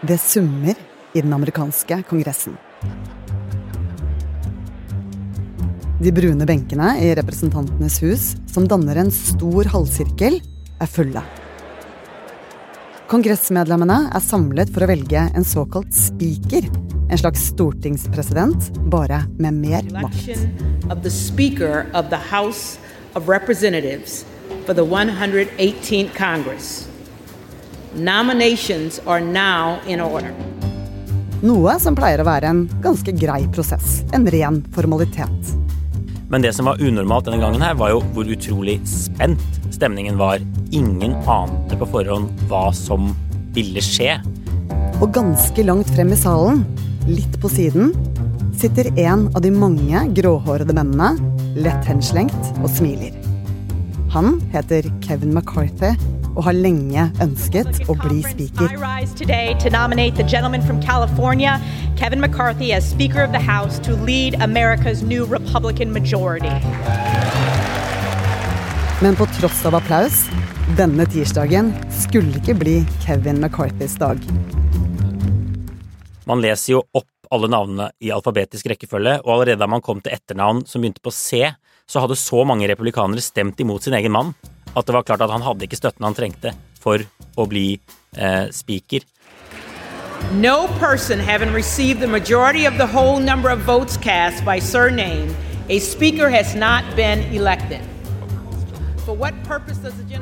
Det summer i den amerikanske kongressen. De brune benkene i Representantenes hus, som danner en stor halvsirkel, er fulle. Kongressmedlemmene er samlet for å velge en såkalt speaker, En slags stortingspresident, bare med mer makt. Nominations are now in order. Noe som pleier å være en ganske grei prosess. En ren formalitet. Men det som var unormalt denne gangen, her var jo hvor utrolig spent stemningen var. Ingen ante på forhånd hva som ville skje. Og ganske langt frem i salen, litt på siden, sitter en av de mange gråhårede mennene, lett henslengt og smiler. Han heter Kevin McCarthy og har lenge ønsket å bli speaker. Kevin McCarthy as Speaker of the House to lead America's new Republican majority. Men på tross av applaus, denne tirsdagen skulle ikke bli Kevin McCarthys dag. Man leser jo opp alle navnene i alfabetisk rekkefølge, og allerede da man kom til etternavn som begynte på C, så hadde så mange republikanere stemt imot sin egen mann at det var klart at han hadde ikke støtten han trengte for å bli eh, speaker. No person having received the majority of the whole number of votes cast by surname, a speaker has not been elected.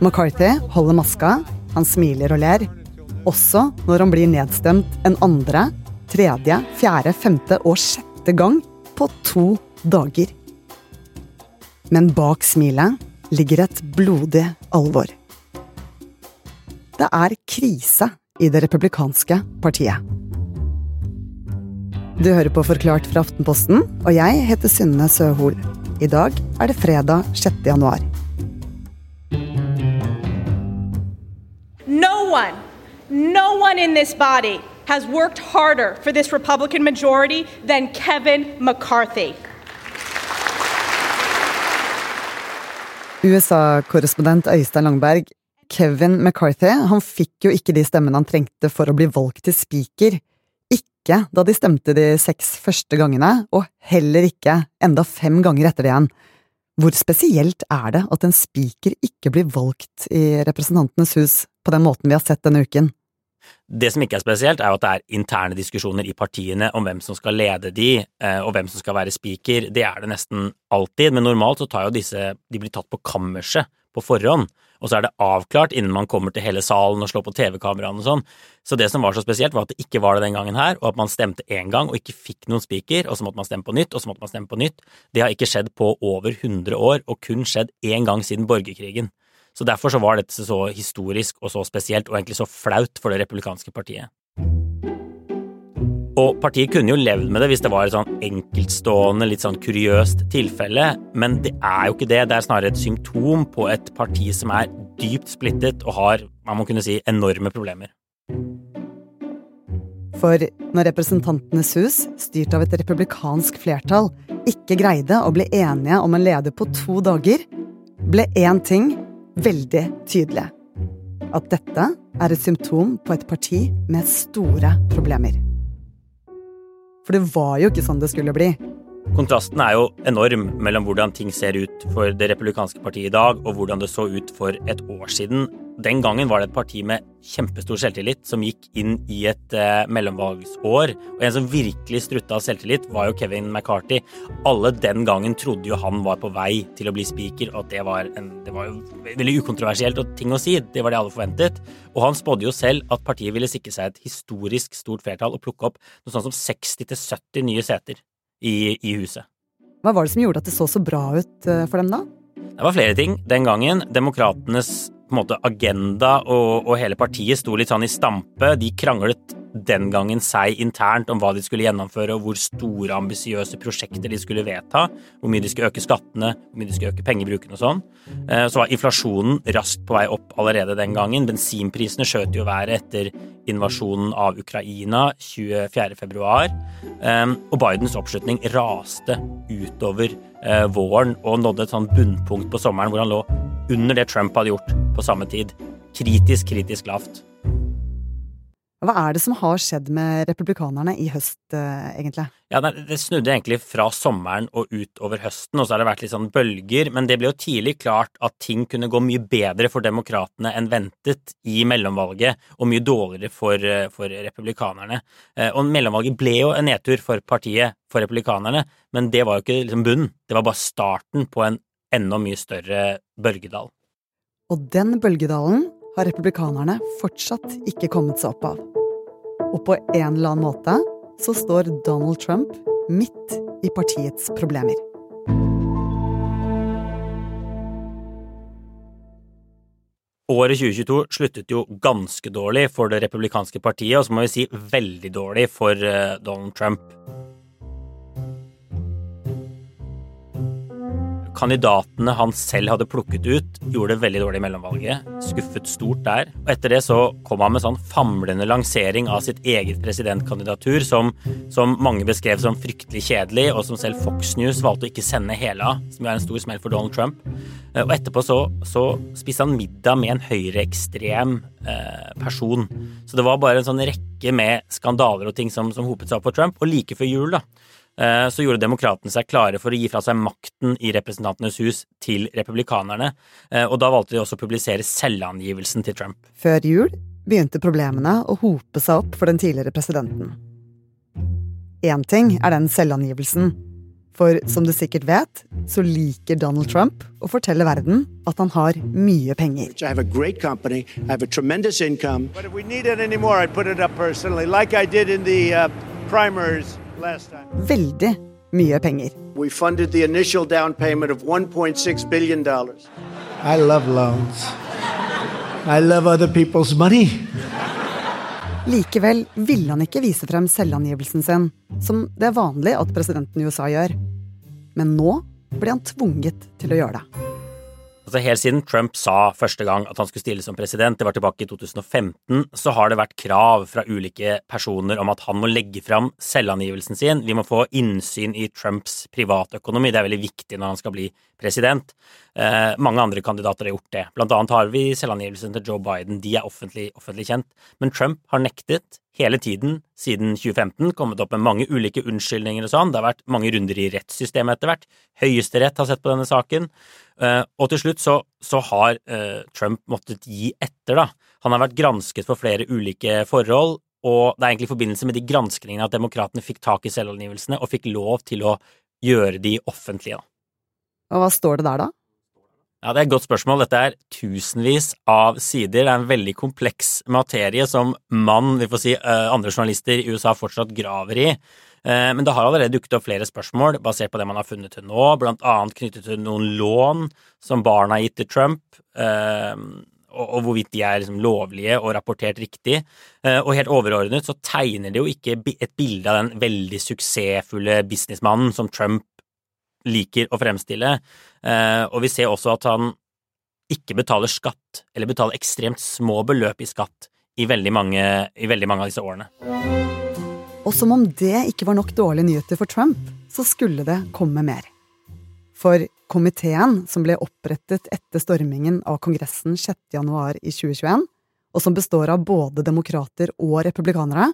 McCarthy holder maska, han smiler og ler. Også når han blir nedstemt en andre, tredje, fjerde, femte og sjette gang på to dager. Men bak smilet ligger et blodig alvor. Det er krise i det republikanske partiet. Du hører på Forklart fra Aftenposten, og jeg heter Synne Søhol. I dag er det fredag 6. januar. No one, no one in this body has worked harder for this Republican majority than Kevin McCarthy. USA-korrespondent Øystein Langberg, Kevin McCarthy han fikk jo ikke de stemmene han trengte for å bli valgt til speaker. Ikke da de stemte de seks første gangene, og heller ikke enda fem ganger etter det igjen. Hvor spesielt er det at en speaker ikke blir valgt i Representantenes hus på den måten vi har sett denne uken? Det som ikke er spesielt, er jo at det er interne diskusjoner i partiene om hvem som skal lede de, eh, og hvem som skal være speaker. Det er det nesten alltid, men normalt så tar jo disse De blir tatt på kammerset på forhånd, og så er det avklart innen man kommer til hele salen og slår på TV-kameraene og sånn. Så det som var så spesielt, var at det ikke var det den gangen her, og at man stemte én gang og ikke fikk noen speaker, og så måtte man stemme på nytt, og så måtte man stemme på nytt. Det har ikke skjedd på over 100 år, og kun skjedd én gang siden borgerkrigen. Så derfor så var dette så historisk og så spesielt, og egentlig så flaut for det republikanske partiet. Og partiet kunne jo levd med det hvis det var et sånn enkeltstående, litt sånn kuriøst tilfelle, men det er jo ikke det. Det er snarere et symptom på et parti som er dypt splittet og har, man må kunne si, enorme problemer. For når Representantenes hus, styrt av et republikansk flertall, ikke greide å bli enige om en leder på to dager, ble én ting veldig tydelig. At dette er et symptom på et parti med store problemer. For det var jo ikke sånn det skulle bli. Kontrasten er jo enorm mellom hvordan ting ser ut for det republikanske partiet i dag, og hvordan det så ut for et år siden. Den gangen var det et parti med kjempestor selvtillit som gikk inn i et eh, mellomvalgsår. Og en som virkelig strutta av selvtillit, var jo Kevin McCarthy. Alle den gangen trodde jo han var på vei til å bli speaker, og at det var, en, det var jo veldig ukontroversielt og ting å si. Det var det alle forventet. Og han spådde jo selv at partiet ville sikre seg et historisk stort flertall og plukke opp noe sånt som 60-70 nye seter i, i huset. Hva var det som gjorde at det så så bra ut eh, for dem, da? Det var flere ting den gangen. Demokratenes på en måte, agenda og, og hele partiet sto litt sånn i stampe. De kranglet den gangen seg internt om hva de skulle gjennomføre, og hvor store, ambisiøse prosjekter de skulle vedta. Hvor mye de skulle øke skattene, hvor mye de skulle øke pengebruken og sånn. Eh, så var inflasjonen raskt på vei opp allerede den gangen. Bensinprisene skjøt jo været etter invasjonen av Ukraina 24.2. Eh, og Bidens oppslutning raste utover eh, våren og nådde et sånn bunnpunkt på sommeren hvor han lå under det Trump hadde gjort på samme tid. Kritisk, kritisk lavt. Hva er det som har skjedd med republikanerne i høst, eh, egentlig? Ja, Det snudde egentlig fra sommeren og utover høsten, og så har det vært litt sånn bølger. Men det ble jo tidlig klart at ting kunne gå mye bedre for demokratene enn ventet i mellomvalget, og mye dårligere for, eh, for republikanerne. Eh, og mellomvalget ble jo en nedtur for partiet, for republikanerne, men det var jo ikke liksom bunnen. Det var bare starten på en enda mye større bølgedal. Og den bølgedalen har republikanerne fortsatt ikke kommet seg opp av. Og på en eller annen måte så står Donald Trump midt i partiets problemer. Året 2022 sluttet jo ganske dårlig for det republikanske partiet, og så må vi si veldig dårlig for eh, Donald Trump. Kandidatene han selv hadde plukket ut, gjorde det veldig dårlig i mellomvalget. Skuffet stort der. Og etter det så kom han med sånn famlende lansering av sitt eget presidentkandidatur, som, som mange beskrev som fryktelig kjedelig, og som selv Fox News valgte å ikke sende hele av, som er en stor smell for Donald Trump. Eh, og etterpå så, så spiste han middag med en høyreekstrem eh, person. Så det var bare en sånn rekke med skandaler og ting som, som hopet seg opp på Trump. Og like før jul, da, så gjorde demokratene seg klare for å gi fra seg makten i Representantenes hus til republikanerne, eh, og da valgte de også å publisere selvangivelsen til Trump. Før jul begynte problemene å hope seg opp for den tidligere presidenten. Én ting er den selvangivelsen, for som du sikkert vet, så liker Donald Trump å fortelle verden at han har mye penger. I have a great company, I have a tremendous income. But if we need it anymore, I'd put it up personally, like I did in the uh, primaries. Veldig mye penger. We funded the initial down payment of 1.6 billion dollars. I love loans. I love other people's money. Likevel ville han ikke vise frem selvangivelsen sin, som det er vanlig at presidenten i USA gjør. Men nå ble han tvunget til å gjøre det. Altså Helt siden Trump sa første gang at han skulle stille som president, det var tilbake i 2015, så har det vært krav fra ulike personer om at han må legge fram selvangivelsen sin. Vi må få innsyn i Trumps privatøkonomi. Det er veldig viktig når han skal bli president. Eh, mange andre kandidater har gjort det. Blant annet har vi selvangivelsen til Joe Biden. De er offentlig, offentlig kjent. Men Trump har nektet hele tiden siden 2015, kommet opp med mange ulike unnskyldninger og sånn. Det har vært mange runder i rettssystemet etter hvert. Høyesterett har sett på denne saken. Eh, og til slutt så, så har uh, Trump måttet gi etter, da. Han har vært gransket for flere ulike forhold, og det er egentlig i forbindelse med de granskningene at demokratene fikk tak i selvangivelsene og fikk lov til å gjøre de offentlige. Da. Og hva står det der, da? Ja, Det er et godt spørsmål. Dette er tusenvis av sider. Det er en veldig kompleks materie som man, vi får si, uh, andre journalister i USA fortsatt graver i. Eh, men det har allerede dukket opp flere spørsmål basert på det man har funnet til nå, blant annet knyttet til noen lån som barna har gitt til Trump, eh, og hvorvidt de er liksom lovlige og rapportert riktig. Eh, og helt overordnet så tegner det jo ikke et bilde av den veldig suksessfulle businessmannen som Trump liker å fremstille. Og vi ser også at han ikke betaler skatt, eller betaler ekstremt små beløp i skatt, i veldig mange, i veldig mange av disse årene. Og som om det ikke var nok dårlige nyheter for Trump, så skulle det komme mer. For komiteen som ble opprettet etter stormingen av Kongressen 6.1 i 2021, og som består av både demokrater og republikanere,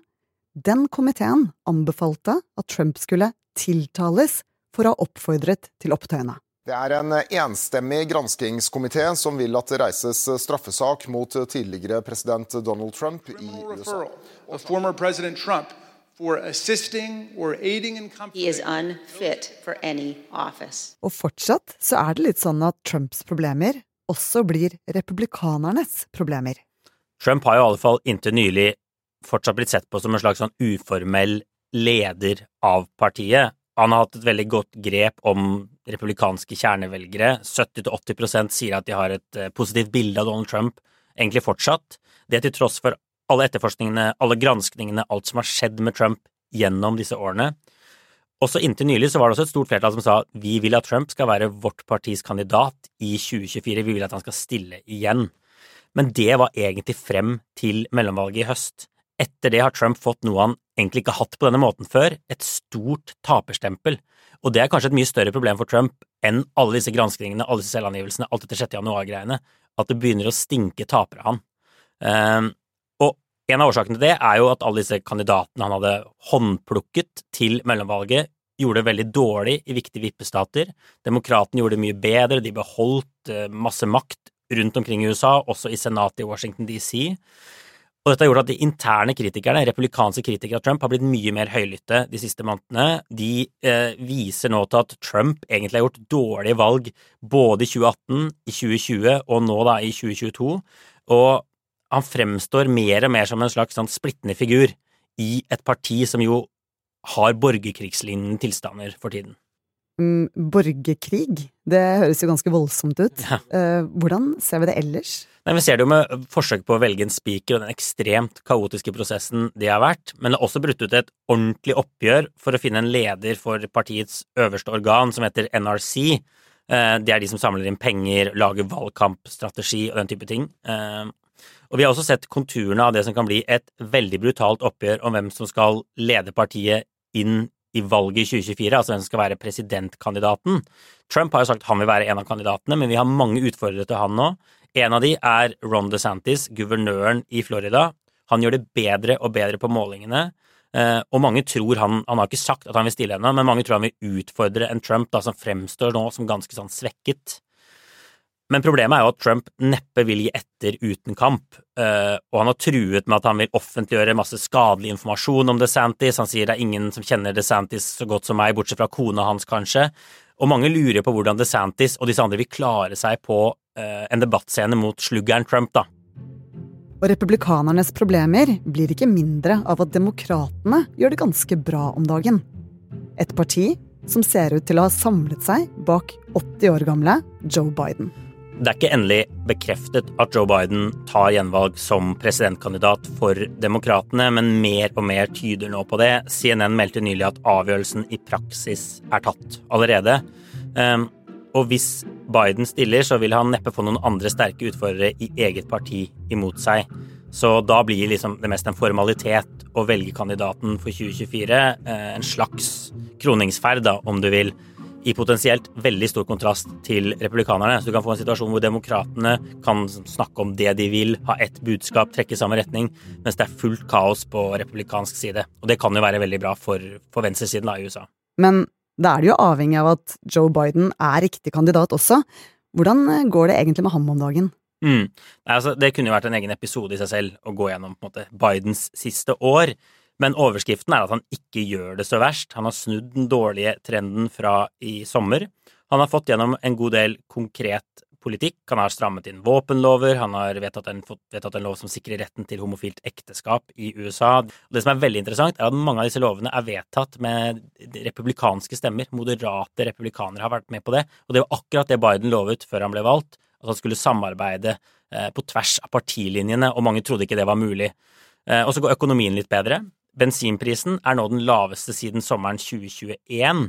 den komiteen anbefalte at Trump skulle tiltales for å ha oppfordret til opptøyene. Det er en enstemmig granskingskomité som vil at det reises straffesak mot tidligere president Donald Trump i USA. for assisting or aiding in He is unfit for any office. Og fortsatt så er det litt sånn at Trumps problemer også blir republikanernes problemer. Trump har jo i alle fall inntil nylig fortsatt blitt sett på som en slags sånn uformell leder av partiet. Han har hatt et veldig godt grep om republikanske kjernevelgere. 70-80% sier at de har et eh, positivt bilde av Donald Trump, egentlig fortsatt. Det til tross for alle etterforskningene, alle granskningene, alt som har skjedd med Trump gjennom disse årene. Også inntil nylig så var det også et stort flertall som sa vi vil at Trump skal være vårt partis kandidat i 2024, vi vil at han skal stille igjen. Men det var egentlig frem til mellomvalget i høst. Etter det har Trump fått noe han egentlig ikke har hatt på denne måten før, et stort taperstempel. Og det er kanskje et mye større problem for Trump enn alle disse granskningene, alle disse selvangivelsene, alt dette 6. januar-greiene, at det begynner å stinke tapere han. Um, En av årsakene til det er jo at alle disse kandidatene han hadde håndplukket til mellomvalget, gjorde det veldig dårlig i viktige vippestater. Demokratene gjorde det mye bedre, de beholdt eh, masse makt rundt omkring i USA, også i senatet i Washington DC. Og dette har gjort at de interne kritikerne, republikanske kritikere av Trump, har blitt mye mer høylytte de siste månedene. De eh, viser nå til at Trump egentlig har gjort dårlige valg både i 2018, i 2020 og nå da i 2022. Og han fremstår mer og mer som en slags sånn splittende figur i et parti som jo har borgerkrigslignende tilstander for tiden. Mm, borgerkrig, det høres jo ganske voldsomt ut. Ja. Eh, hvordan ser vi det ellers? Nei, Vi ser det jo med forsøk på å velge en spiker og den ekstremt kaotiske prosessen det har vært, men det har også brutt ut et ordentlig oppgjør for å finne en leder for partiets øverste organ, som heter NRC. Eh, Det er de som samler inn penger, lager valgkampstrategi og den type ting. Eh, Og vi har også sett konturene av det som kan bli et veldig brutalt oppgjør om hvem som skal lede partiet inn i valget i 2024, altså hvem som skal være presidentkandidaten. Trump har jo sagt han vil være en av kandidatene, men vi har mange utfordrere til han nå. En av de er Ron DeSantis, guvernøren i Florida. Han gjør det bedre og bedre på målingene. Eh, og mange tror han Han har ikke sagt at han vil stille ennå, men mange tror han vil utfordre en Trump da, som fremstår nå som ganske sånn svekket. Men problemet er jo at Trump neppe vil gi etter uten kamp, eh, og han har truet med at han vil offentliggjøre masse skadelig informasjon om DeSantis. Han sier det er ingen som kjenner DeSantis så godt som meg, bortsett fra kona hans, kanskje. Og mange lurer på hvordan DeSantis og disse andre vil klare seg på eh, en debattscene mot sluggeren Trump, da. Og republikanernes problemer blir ikke mindre av at demokratene gjør det ganske bra om dagen. Et parti som ser ut til å ha samlet seg bak 80 år gamle Joe Biden. Det er ikke endelig bekreftet at Joe Biden tar gjenvalg som presidentkandidat for demokratene, men mer og mer tyder nå på det. CNN meldte nylig at avgjørelsen i praksis er tatt allerede. Um, og hvis Biden stiller, så vil han neppe få noen andre sterke utfordrere i eget parti imot seg. Så da blir liksom det mest en formalitet å velge kandidaten for 2024. Eh, en slags kroningsferd, da, om du vil i potensielt veldig stor kontrast til republikanerne. Så du kan få en situasjon hvor demokratene kan snakke om det de vil, ha ett budskap, trekke i samme retning, mens det er fullt kaos på republikansk side. Og det kan jo være veldig bra for, for venstresiden da, i USA. Men da er det jo avhengig av at Joe Biden er riktig kandidat også. Hvordan går det egentlig med ham om dagen? Mm. Altså, det kunne jo vært en egen episode i seg selv å gå gjennom måte, Bidens siste år. Men overskriften er at han ikke gjør det så verst. Han har snudd den dårlige trenden fra i sommer. Han har fått gjennom en god del konkret politikk. Han har strammet inn våpenlover, han har vedtatt en, vedtatt en lov som sikrer retten til homofilt ekteskap i USA. Og det som er veldig interessant, er at mange av disse lovene er vedtatt med republikanske stemmer. Moderate republikanere har vært med på det. Og det var akkurat det Biden lovet før han ble valgt, at han skulle samarbeide eh, på tvers av partilinjene, og mange trodde ikke det var mulig. Eh, og så går økonomien litt bedre. Bensinprisen er nå den laveste siden sommeren 2021.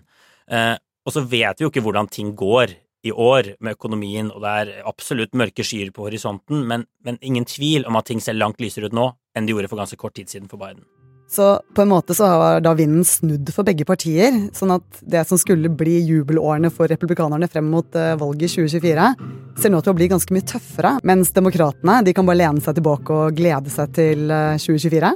Eh, og så vet vi jo ikke hvordan ting går i år med økonomien, og det er absolutt mørke skyer på horisonten, men, men ingen tvil om at ting ser langt lysere ut nå enn de gjorde for ganske kort tid siden for Biden. Så på en måte så har da vinden snudd for begge partier, sånn at det som skulle bli jubelårene for republikanerne frem mot eh, valget i 2024, ser nå til å bli ganske mye tøffere, mens demokratene de kan bare lene seg tilbake og glede seg til 2024?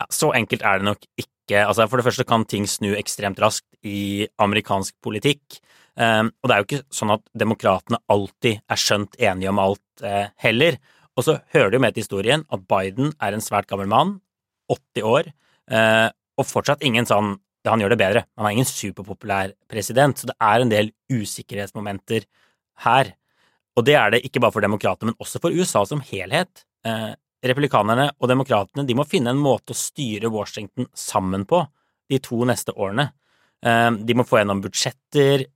Ja, så enkelt er det nok ikke. Altså, for det første kan ting snu ekstremt raskt i amerikansk politikk. Um, og det er jo ikke sånn at demokratene alltid er skjønt enige om alt uh, heller. Og så hører det jo med til historien at Biden er en svært gammel mann, 80 år, uh, og fortsatt ingen sånn Han gjør det bedre. Han er ingen superpopulær president, så det er en del usikkerhetsmomenter her. Og det er det ikke bare for demokratene, men også for USA som helhet. Uh, republikanerne og demokratene de må finne en måte å styre Washington sammen på de to neste årene. De må få gjennom budsjetter,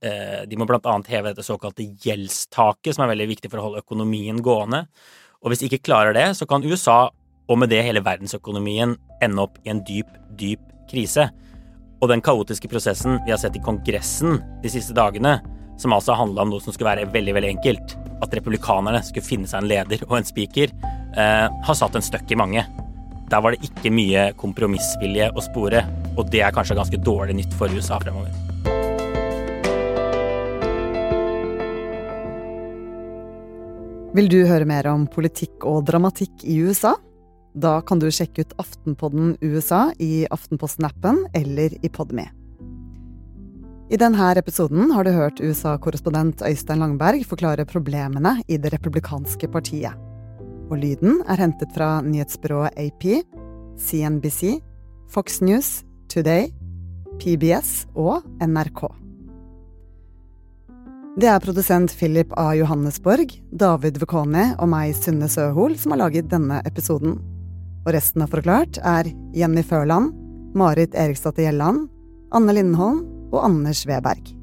de må blant annet heve dette såkalte gjeldstaket, som er veldig viktig for å holde økonomien gående. Og hvis de ikke klarer det, så kan USA, og med det hele verdensøkonomien, ende opp i en dyp, dyp krise. Og den kaotiske prosessen vi har sett i Kongressen de siste dagene, som altså handla om noe som skulle være veldig, veldig enkelt, at republikanerne skulle finne seg en leder og en spiker, eh, har satt en støkk i mange. Der var det ikke mye kompromissvilje å spore, og det er kanskje ganske dårlig nytt for USA fremover. Vil du høre mer om politikk og dramatikk i USA? Da kan du sjekke ut Aftenpodden USA i Aftenposten-appen eller i Podme. I denne episoden har du hørt USA-korrespondent Øystein Langberg forklare problemene i det republikanske partiet. Og lyden er hentet fra nyhetsbyrået AP, CNBC, Fox News, Today, PBS og NRK. Det er produsent Philip A. Johannesborg, David Vekoni og meg, Synne Søhol, som har laget denne episoden. Og resten av Forklart er Jenny Førland, Marit Eriksdatter Gjelland, Anne Lindholm og Anders Weberg.